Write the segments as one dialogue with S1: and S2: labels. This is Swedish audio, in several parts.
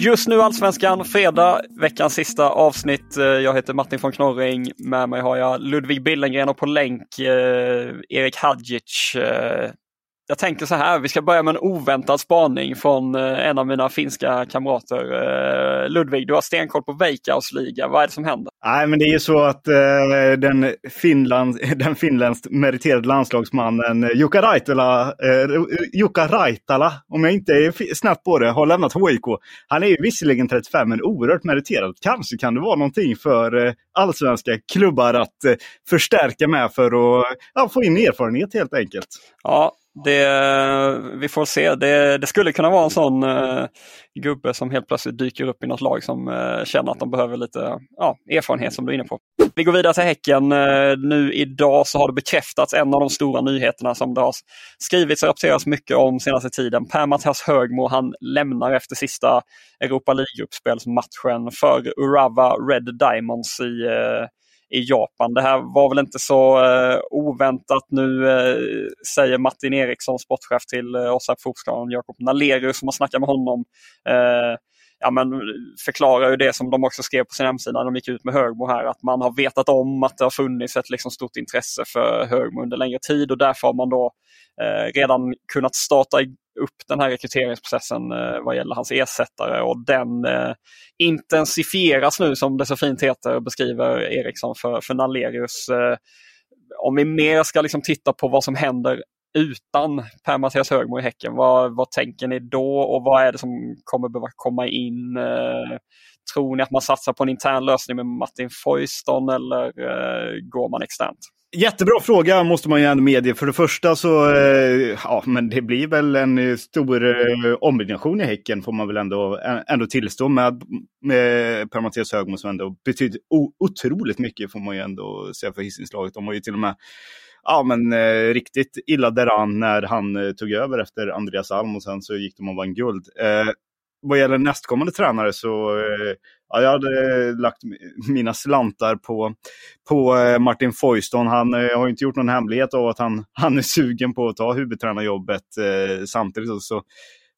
S1: Just nu Allsvenskan, fredag, veckans sista avsnitt. Eh, jag heter Martin von Knorring. Med mig har jag Ludvig Billengren och på länk eh, Erik Hadjic. Eh, jag tänker så här, vi ska börja med en oväntad spaning från eh, en av mina finska kamrater. Eh, Ludvig, du har stenkoll på Veikkaus liga. Vad är det som händer?
S2: Nej, men det är ju så att eh, den, Finland, den finländskt meriterade landslagsmannen Jukka Raitala, eh, Jukka Raitala, om jag inte är snabbt på det, har lämnat HIK. Han är ju visserligen 35, men oerhört meriterad. Kanske kan det vara någonting för eh, allsvenska klubbar att eh, förstärka med för att ja, få in erfarenhet helt enkelt.
S1: Ja, det, vi får se. Det, det skulle kunna vara en sån eh, gubbe som helt plötsligt dyker upp i något lag som eh, känner att de behöver lite ja, erfarenhet som du är inne på. Vi går vidare till Häcken. Eh, nu idag så har det bekräftats en av de stora nyheterna som det har skrivits och rapporterats mycket om senaste tiden. Per-Mattias Högmo han lämnar efter sista Europa League-gruppspelsmatchen för Urava Red Diamonds i eh, i Japan. Det här var väl inte så eh, oväntat. Nu eh, säger Martin Eriksson, sportchef till eh, på Fokuskanalen, Jakob Nalerius som har snackat med honom. Eh, ja, men förklarar ju det som de också skrev på sin hemsida när de gick ut med Högmo här, att man har vetat om att det har funnits ett liksom, stort intresse för Högmo under längre tid och därför har man då eh, redan kunnat starta upp den här rekryteringsprocessen eh, vad gäller hans ersättare och den eh, intensifieras nu som det så fint heter, beskriver Eriksson för, för Nallerius. Eh, om vi mer ska liksom titta på vad som händer utan Per-Mattias Högmo i Häcken, vad, vad tänker ni då och vad är det som kommer behöva komma in? Eh, tror ni att man satsar på en intern lösning med Martin Foyston eller eh, går man externt?
S2: Jättebra fråga måste man ju ändå medge. För det första så, eh, ja men det blir väl en eh, stor eh, ombyggnation i Häcken får man väl ändå, ändå tillstå med, med Per-Mattias Högmo som ändå betyder otroligt mycket får man ju ändå säga för Hisingslaget. De var ju till och med ja, men, eh, riktigt illa däran när han eh, tog över efter Andreas Alm och sen så gick de och vann guld. Eh, vad gäller nästkommande tränare så eh, ja, jag hade lagt mina slantar på, på eh, Martin Foyston. Han eh, har inte gjort någon hemlighet av att han, han är sugen på att ta huvudtränarjobbet. Eh, samtidigt så,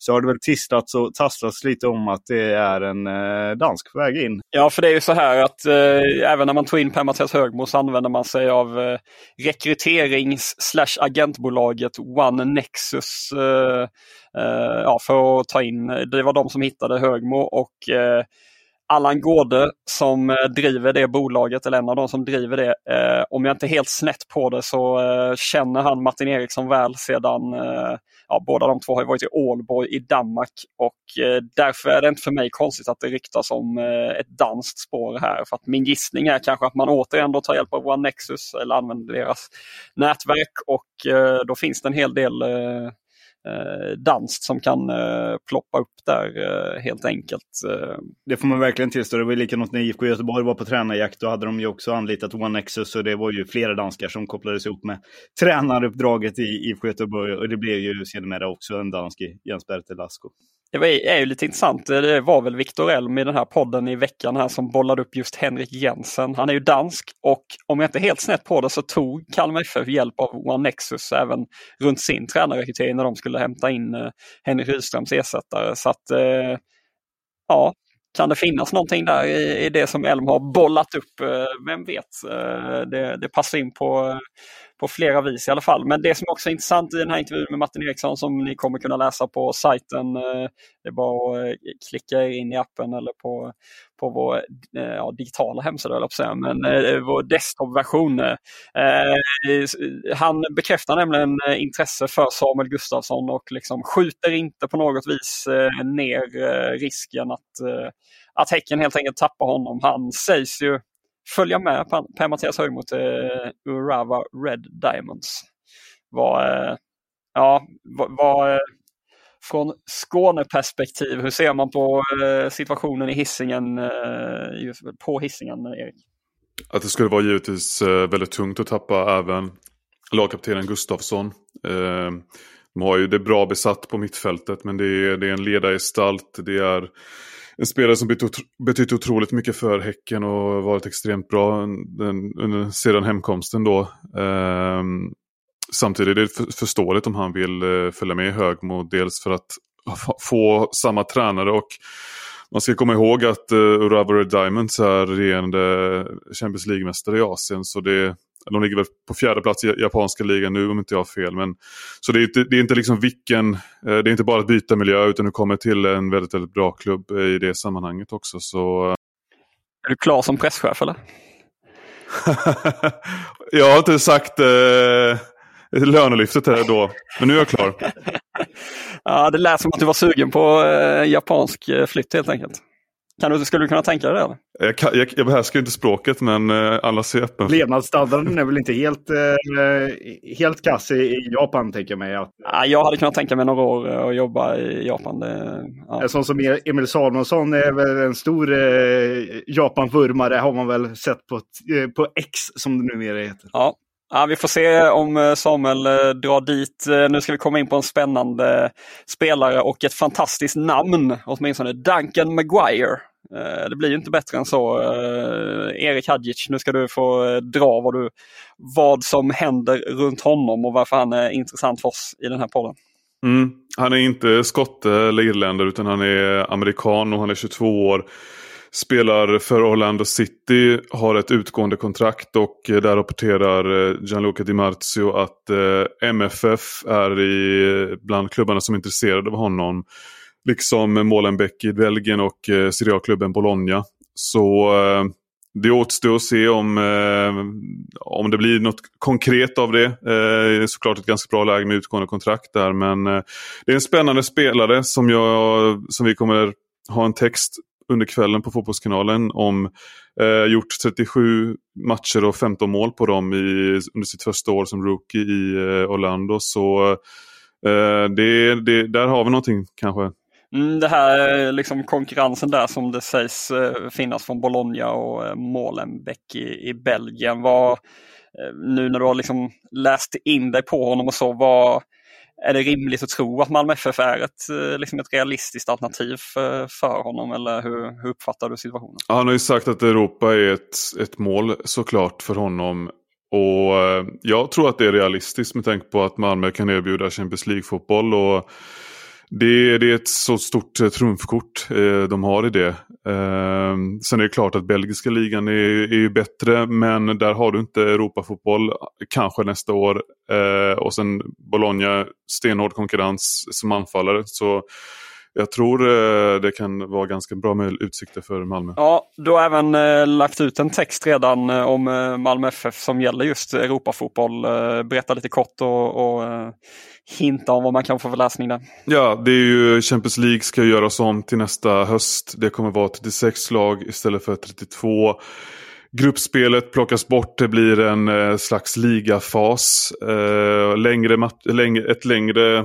S2: så har det väl tistats och tasslats lite om att det är en eh, dansk på väg in.
S1: Ja, för det är ju så här att eh, även när man tog in Per-Mattias Högmo så använder man sig av eh, rekryterings slash agentbolaget One Nexus eh, eh, ja, för att ta in. Eh, det var de som hittade Högmo och eh, Allan Gårde som eh, driver det bolaget, eller en av de som driver det. Eh, om jag inte är helt snett på det så eh, känner han Martin Eriksson väl sedan, eh, ja båda de två har varit i Ålborg i Danmark och eh, därför är det inte för mig konstigt att det ryktas om eh, ett danskt spår här. För att min gissning är kanske att man återigen då tar hjälp av One Nexus eller använder deras nätverk och eh, då finns det en hel del eh, eh, danskt som kan eh, ploppa upp där eh, helt enkelt. Eh,
S2: det får man verkligen tillstå. Det var likadant när IFK Göteborg var på tränarjakt. Då hade de ju också anlitat OneXus och det var ju flera danskar som kopplades ihop med tränaruppdraget i IFK Göteborg. Och det blev ju sedermera också en dansk i Jens Bertil Asko.
S1: Det var, är ju lite intressant. Det var väl Viktor Elm i den här podden i veckan här som bollade upp just Henrik Jensen. Han är ju dansk och om jag inte är helt snett på det så tog Kalmar FF hjälp av One Nexus även runt sin tränarrekrytering när de skulle hämta in eh, Henrik Rydströms ersättare. Så att eh, ja, kan det finnas någonting där i, det som Elm har bollat upp? Eh, vem vet? Det, det passar in på, på flera vis i alla fall. Men det som också är intressant i den här intervjun med Martin Eriksson som ni kommer kunna läsa på sajten, eh, det är bara att eh, klicka er in i appen eller på, på vår eh, ja, digitala hemsida, eller säga, men vår desktopversion. Han bekräftar nämligen intresse för Samuel Gustafsson och liksom skjuter inte på något vis ner risken att, att Häcken helt enkelt tappar honom. Han sägs ju följa med Per-Mattias Högmo till eh, Urawa Red Diamonds. Vad, eh, ja, var, eh, från Skåneperspektiv, hur ser man på situationen i hissingen, på hissingen, Erik?
S3: Att det skulle vara givetvis väldigt tungt att tappa även lagkaptenen Gustafsson. De har ju det bra besatt på mittfältet men det är, det är en ledargestalt. Det är en spelare som betytt otroligt mycket för Häcken och varit extremt bra den, sedan hemkomsten då. Ehm, samtidigt är det förståeligt om han vill eh, följa med i Högmo. Dels för att få samma tränare och man ska komma ihåg att uh, Urawa Diamonds är regerande Champions League-mästare i Asien. Så det, de ligger väl på fjärde plats i japanska ligan nu om inte jag har fel. Men, så det är, inte, det är inte liksom vilken, eh, det är inte bara att byta miljö utan du kommer till en väldigt, väldigt bra klubb i det sammanhanget också. Så,
S1: är du klar som presschef eller?
S3: jag har inte sagt eh, lönelyftet här då. Men nu är jag klar.
S1: ja, det lät som att du var sugen på eh, japansk eh, flytt helt enkelt. Kan du, skulle du kunna tänka dig det? Eller?
S3: Jag, kan, jag, jag behärskar inte språket men eh, alla ser öppen.
S2: Levnadsstandarden är väl inte helt, eh, helt kass i, i Japan tänker jag mig. Att,
S1: ja, jag hade kunnat tänka mig några år att jobba i Japan. Det,
S2: ja. En sån som e- Emil Salomonsson är väl en stor eh, Japan-vurmare har man väl sett på, eh, på X som det numera heter.
S1: Ja, Ja, vi får se om eh, Samuel eh, drar dit. Eh, nu ska vi komma in på en spännande spelare och ett fantastiskt namn, åtminstone Duncan Maguire. Det blir inte bättre än så. Erik Hadjic, nu ska du få dra vad, du, vad som händer runt honom och varför han är intressant för oss i den här podden.
S3: Mm. Han är inte skotte eller irländare utan han är amerikan och han är 22 år spelar för Orlando City, har ett utgående kontrakt och eh, där rapporterar eh, Gianluca Di Marzio att eh, MFF är i, bland klubbarna som är intresserade av honom. Liksom Molenbeek i Belgien och Serie A-klubben Bologna. Så det återstår att se om, om det blir något konkret av det. Eh, såklart ett ganska bra läge med utgående kontrakt där men det är en spännande spelare som, jag, som vi kommer ha en text under kvällen på Fotbollskanalen om eh, gjort 37 matcher och 15 mål på dem i, under sitt första år som rookie i eh, Orlando. Så eh, det, det, där har vi någonting kanske.
S1: Mm, det här eh, liksom konkurrensen där som det sägs eh, finnas från Bologna och eh, Molenbeek i, i Belgien. Var, eh, nu när du har liksom läst in dig på honom och så, vad, är det rimligt att tro att Malmö FF är ett, eh, liksom ett realistiskt alternativ för, för honom eller hur, hur uppfattar du situationen?
S3: Han har ju sagt att Europa är ett, ett mål såklart för honom. Och eh, jag tror att det är realistiskt med tanke på att Malmö kan erbjuda Champions League-fotboll. och det, det, är ett så stort eh, trumfkort de har i det. Eh, sen är det klart att belgiska ligan är, är bättre men där har du inte Europafotboll kanske nästa år. Eh, och sen Bologna, stenhård konkurrens som anfallare. Så jag tror eh, det kan vara ganska bra med utsikter för Malmö.
S1: Ja, du har även eh, lagt ut en text redan eh, om Malmö FF som gäller just Europafotboll. Eh, berätta lite kort och, och eh, hinta om vad man kan få för läsning där.
S3: Ja, det är ju Champions League ska göras om till nästa höst. Det kommer vara 36 lag istället för 32. Gruppspelet plockas bort, det blir en slags ligafas. Längre, längre, ett längre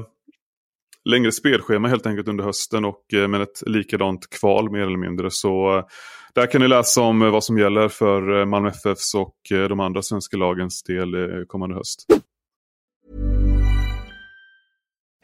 S3: längre spelschema helt enkelt under hösten och eh, med ett likadant kval mer eller mindre. Så eh, där kan ni läsa om eh, vad som gäller för Malmö FFs och de andra svenska lagens del kommande höst.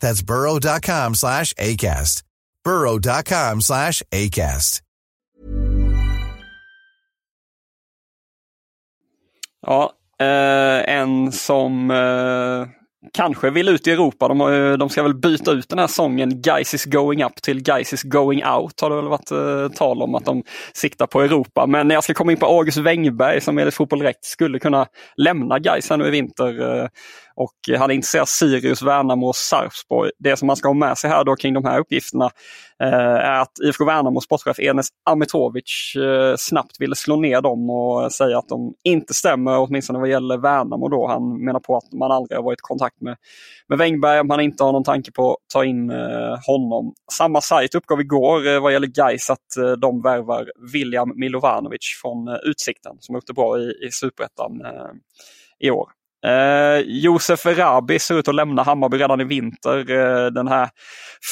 S4: That's burrow.com slash ACAST. burrow.com slash ACAST.
S1: Ja, eh, en som eh, kanske vill ut i Europa. De, har, de ska väl byta ut den här sången Guys is going up till Guys is going out. Har det väl varit eh, tal om att de siktar på Europa. Men jag ska komma in på August Wengberg som enligt Fotboll Direkt skulle kunna lämna Gais här nu i vinter. Eh, och eh, han är intresserad av Sirius, Värnamo och Sarpsborg. Det som man ska ha med sig här då kring de här uppgifterna eh, är att IFK Värnamo sportchef Enes Ametovic eh, snabbt ville slå ner dem och säga att de inte stämmer, åtminstone vad gäller Värnamo. Då. Han menar på att man aldrig har varit i kontakt med, med Wengberg, man inte har någon tanke på att ta in eh, honom. Samma sajt uppgav igår eh, vad gäller Gais att eh, de värvar William Milovanovic från eh, Utsikten som har gjort det bra i, i Superettan i år. Eh, Josef Erabi ser ut att lämna Hammarby redan i vinter. Eh, den här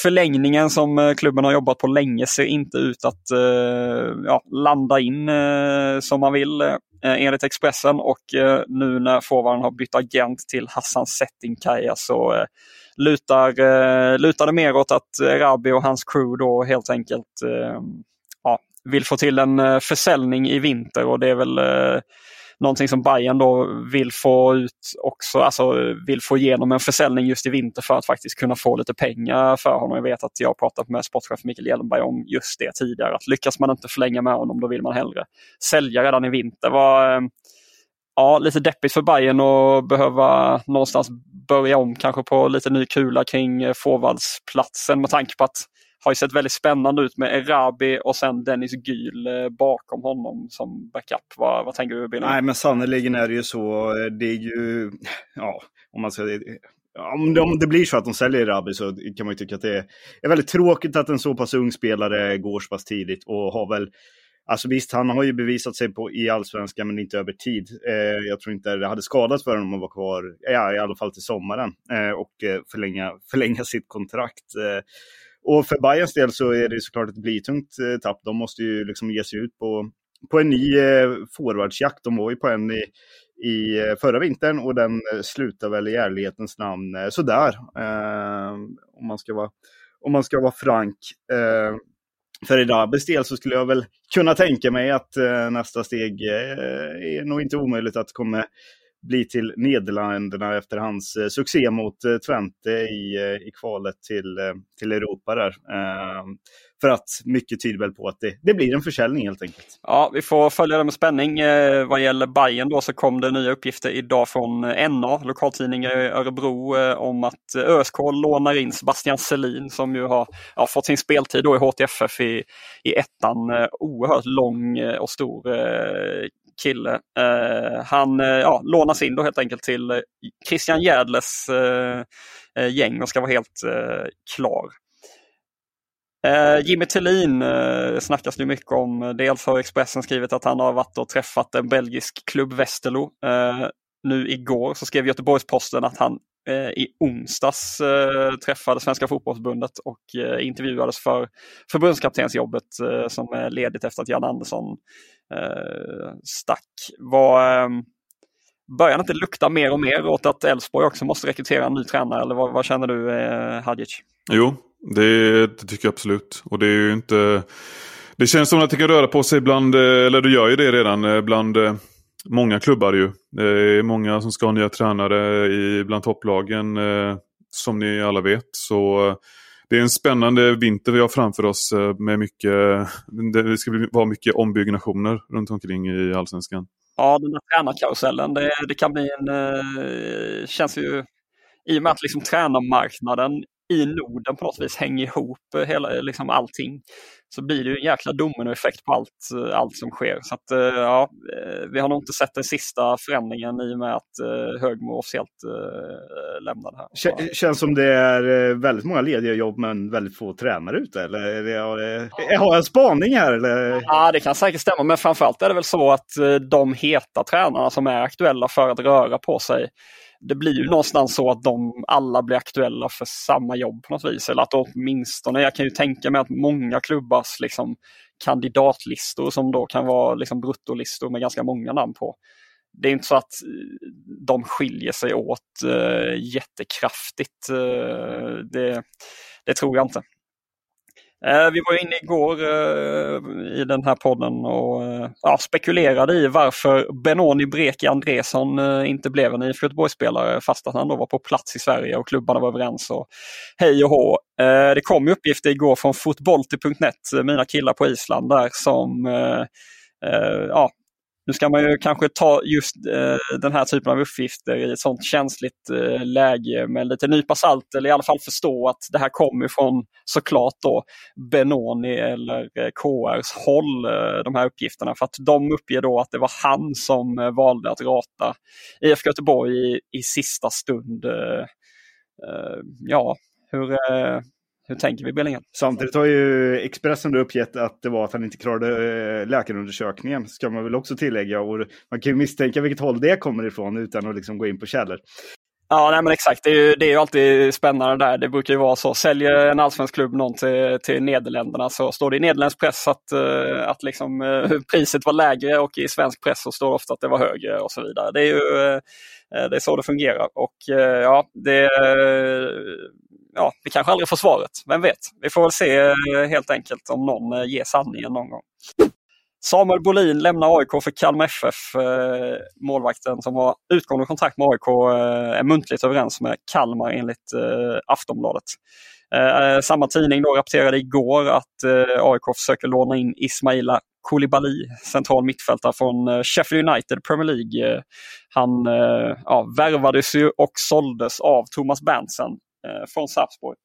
S1: förlängningen som eh, klubben har jobbat på länge ser inte ut att eh, ja, landa in eh, som man vill eh, enligt Expressen. Och eh, nu när forwarden har bytt agent till Hassan Settingkaja så eh, lutar, eh, lutar det mer åt att Erabi och hans crew då helt enkelt eh, ja, vill få till en eh, försäljning i vinter och det är väl eh, någonting som Bayern då vill få ut också, alltså vill få igenom en försäljning just i vinter för att faktiskt kunna få lite pengar för honom. Jag vet att jag har pratat med sportchef Mikael Hjelmberg om just det tidigare. Att lyckas man inte förlänga med honom då vill man hellre sälja redan i vinter. Var, eh, ja, lite deppigt för Bayern att behöva någonstans börja om kanske på lite ny kula kring eh, forwardsplatsen med tanke på att har ju sett väldigt spännande ut med Erabi och sen Dennis Gyl eh, bakom honom som backup. Vad, vad tänker du Billy?
S2: Nej, men sannerligen är det ju så. Eh, det är ju, ja, om man säger eh, Om det, om det blir så att de säljer Rabi så kan man ju tycka att det är väldigt tråkigt att en så pass ung spelare går så pass tidigt och har väl Alltså visst, han har ju bevisat sig på, i allsvenskan, men inte över tid. Eh, jag tror inte det hade skadat för honom att vara kvar, ja, i alla fall till sommaren, eh, och förlänga, förlänga sitt kontrakt. Eh, och för Bayerns del så är det såklart ett blytungt eh, tapp. De måste ju liksom ge sig ut på, på en ny eh, forwardsjakt. De var ju på en i, i eh, förra vintern och den slutar väl i ärlighetens namn sådär. Eh, om, man ska vara, om man ska vara frank. Eh, för Erabis del så skulle jag väl kunna tänka mig att eh, nästa steg eh, är nog inte omöjligt att komma bli till Nederländerna efter hans eh, succé mot eh, Twente i, eh, i kvalet till, eh, till Europa där. Eh, för att mycket tyder väl på att det, det blir en försäljning helt enkelt.
S1: Ja, vi får följa det med spänning. Eh, vad gäller Bayern då så kom det nya uppgifter idag från eh, NA, lokaltidningar i Örebro, eh, om att eh, ÖSK lånar in Sebastian Selin som ju har ja, fått sin speltid då i HTFF i, i ettan. Eh, oerhört lång eh, och stor eh, kille. Eh, han eh, ja, lånas in då helt enkelt till eh, Christian Jädles eh, eh, gäng och ska vara helt eh, klar. Jimmy Tillin eh, snackas det mycket om. Dels har Expressen skrivit att han har varit och träffat en belgisk klubb, Westerlo. Nu igår så skrev Göteborgs-Posten att han Eh, i onsdags eh, träffade Svenska fotbollsbundet och eh, intervjuades för förbundskaptensjobbet som är ledigt efter att Jan Andersson stack. Var, ehm, börjar det inte lukta mer och mer åt att Elfsborg också måste rekrytera en ny tränare? Eller vad, vad känner du Hadjic?
S3: Jo, det, det tycker jag absolut. Och det är ju inte... Det känns som att det kan röra på sig bland, eller det gör ju det redan, bland många klubbar ju. Det är många som ska ha nya tränare i, bland topplagen, eh, som ni alla vet. Så eh, det är en spännande vinter vi har framför oss eh, med mycket, det ska vara mycket ombyggnationer runt omkring i Allsvenskan.
S1: Ja, den där tränarkarusellen, det, det kan bli en... Känns ju... I och med att liksom tränarmarknaden i Norden på något vis hänger ihop hela, liksom allting så blir det ju en jäkla dominoeffekt på allt, allt som sker. Så att, eh, ja, eh, vi har nog inte sett den sista förändringen i och med att eh, Högmo officiellt lämnade här.
S2: Känns som det är väldigt många lediga jobb men väldigt få tränare ute. Eller det, har jag en spaning här? Eller?
S1: Ja, det kan säkert stämma. Men framförallt är det väl så att de heta tränarna som är aktuella för att röra på sig det blir ju någonstans så att de alla blir aktuella för samma jobb på något vis. Eller att åtminstone, jag kan ju tänka mig att många klubbars liksom, kandidatlistor som då kan vara liksom, bruttolistor med ganska många namn på. Det är inte så att eh, de skiljer sig åt uh, jättekraftigt. Uh, det, det tror jag inte. Eh, vi var inne igår eh, i den här podden och eh, ja, spekulerade i varför Benoni Breki Andresson inte blev en IFK Göteborgsspelare fast att han då var på plats i Sverige och klubbarna var överens och hej och hå. Det kom uppgifter igår från fotbollty.net, mina killar på Island där som ja, nu ska man ju kanske ta just eh, den här typen av uppgifter i ett sånt känsligt eh, läge med lite nypa salt eller i alla fall förstå att det här kommer från såklart då Benoni eller eh, KRs håll, eh, de här uppgifterna. För att de uppger då att det var han som eh, valde att rata IFK Göteborg i, i sista stund. Eh, eh ja, hur, eh, hur tänker vi Billingen?
S2: Samtidigt har ju Expressen uppgett att det var att han inte klarade eh, läkarundersökningen. Ska man väl också tillägga. Och man kan ju misstänka vilket håll det kommer ifrån utan att liksom gå in på källor.
S1: Ja, nej, men exakt. Det är, ju, det är ju alltid spännande där. Det brukar ju vara så. Säljer en allsvensk klubb någon till, till Nederländerna så står det i nederländsk press att, uh, att liksom, uh, priset var lägre och i svensk press så står det ofta att det var högre och så vidare. Det är ju det är så det fungerar. Och ja, det ja, vi kanske aldrig får svaret. Vem vet? Vi får väl se eh, helt enkelt om någon eh, ger sanningen någon gång. Samuel Bolin lämnar AIK för Kalmar FF. Eh, målvakten som har utgående kontrakt med AIK är muntligt överens med Kalmar enligt Aftonbladet. Samma tidning då rapporterade igår att AIK försöker låna in Ismaila Koulibaly, central mittfältare från Sheffield United Premier League. Han ja, värvades ju och såldes av Thomas Berntsen Eh, från Sarpsborg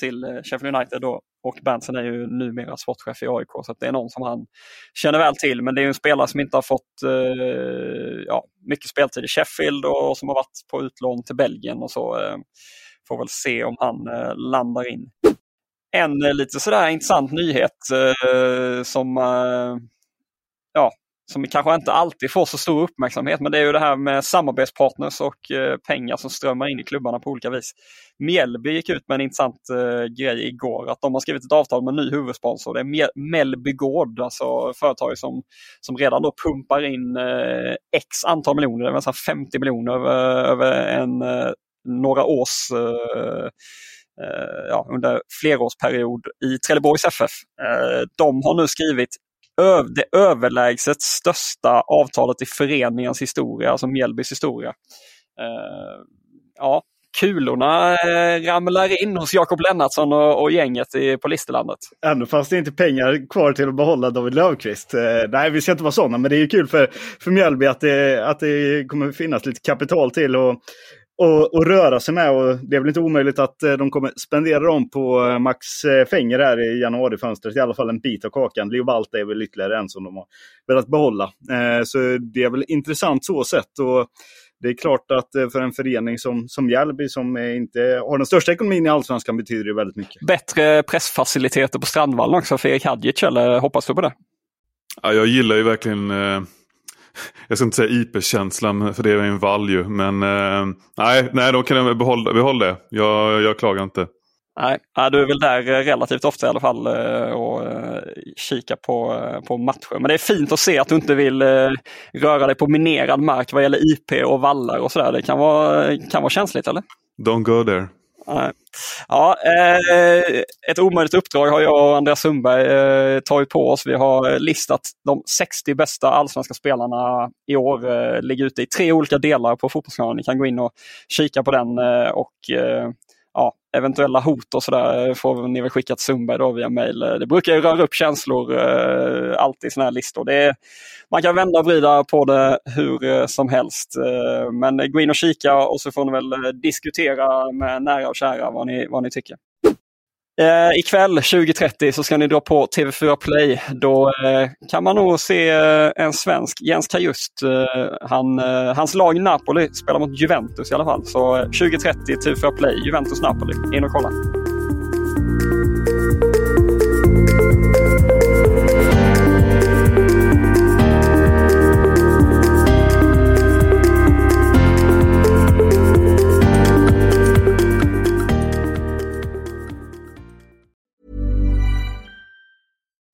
S1: till eh, Sheffield United då. Och Berntsen är ju numera sportchef i AIK så det är någon som han känner väl till. Men det är en spelare som inte har fått eh, ja, mycket speltid i Sheffield och som har varit på utlån till Belgien och så. Eh, får väl se om han eh, landar in. En eh, lite sådär intressant nyhet eh, som eh, ja, som kanske inte alltid får så stor uppmärksamhet, men det är ju det här med samarbetspartners och eh, pengar som strömmar in i klubbarna på olika vis. Mjällby gick ut med en intressant eh, grej igår, att de har skrivit ett avtal med en ny huvudsponsor. Det är Mellby Gård, alltså företag som, som redan då pumpar in eh, x antal miljoner, det är nästan 50 miljoner över, över en, några års ja, under flerårsperiod i Trelleborgs FF. De har nu skrivit det överlägset största avtalet i föreningens historia, alltså Mjällbys historia. Uh, ja, kulorna uh, ramlar in hos Jakob Lennartsson och, och gänget i, på Listerlandet.
S2: Ändå fanns det inte pengar kvar till att behålla David Löfqvist. Uh, nej, vi ska inte vara sådana, men det är ju kul för, för Mjällby att det, att det kommer finnas lite kapital till. Och och, och, röra sig med. Och det är väl inte omöjligt att eh, de kommer spendera dem på eh, Max eh, Fenger här i januarifönstret. I alla fall en bit av kakan. Leo Balta är väl ytterligare en som de har velat behålla. Så det är väl intressant så sett. Och det är klart att för en förening som, som Mjällby som inte har den största ekonomin i Allsvenskan betyder det väldigt mycket.
S1: Bättre pressfaciliteter på Strandvallen också för Erik Hadjic, eller hoppas du på det?
S3: Ja, jag gillar ju verkligen eh jag ska inte säga IP-känslan för det är en value. Men eh, nej, nej, då kan jag behålla, behålla det. Jag, jag klagar inte.
S1: Nej, du är väl där eh, relativt ofta i alla fall eh, och eh, kika på, på matcher. Men det är fint att se att du inte vill röra dig på minerad mark vad gäller IP och vallar och sådär. Det kan vara, kan vara känsligt eller?
S3: Don't go there.
S1: Ja, eh, ett omöjligt uppdrag har jag och Andreas Sundberg eh, tagit på oss. Vi har listat de 60 bästa allsvenska spelarna i år. Eh, ligger ute i tre olika delar på Fotbollskanalen. Ni kan gå in och kika på den. och eventuella hot och sådär eh, får ni väl skicka till Sundberg då via mail. Eh, det brukar ju röra upp känslor eh, alltid i sådana här listor. Det är, man kan vända och vrida på det hur eh, som helst. Men gå in och kika och så får ni väl diskutera med nära och kära vad ni, vad ni tycker. Eh, ikväll 20.30 så ska ni dra på TV4 Play. Då eh, kan man nog se eh, en svensk, Jens Kajust. Eh, han, eh, hans lag Napoli spelar mot Juventus i alla fall. Så eh, 20.30 TV4 Play, Juventus-Napoli. In och kolla.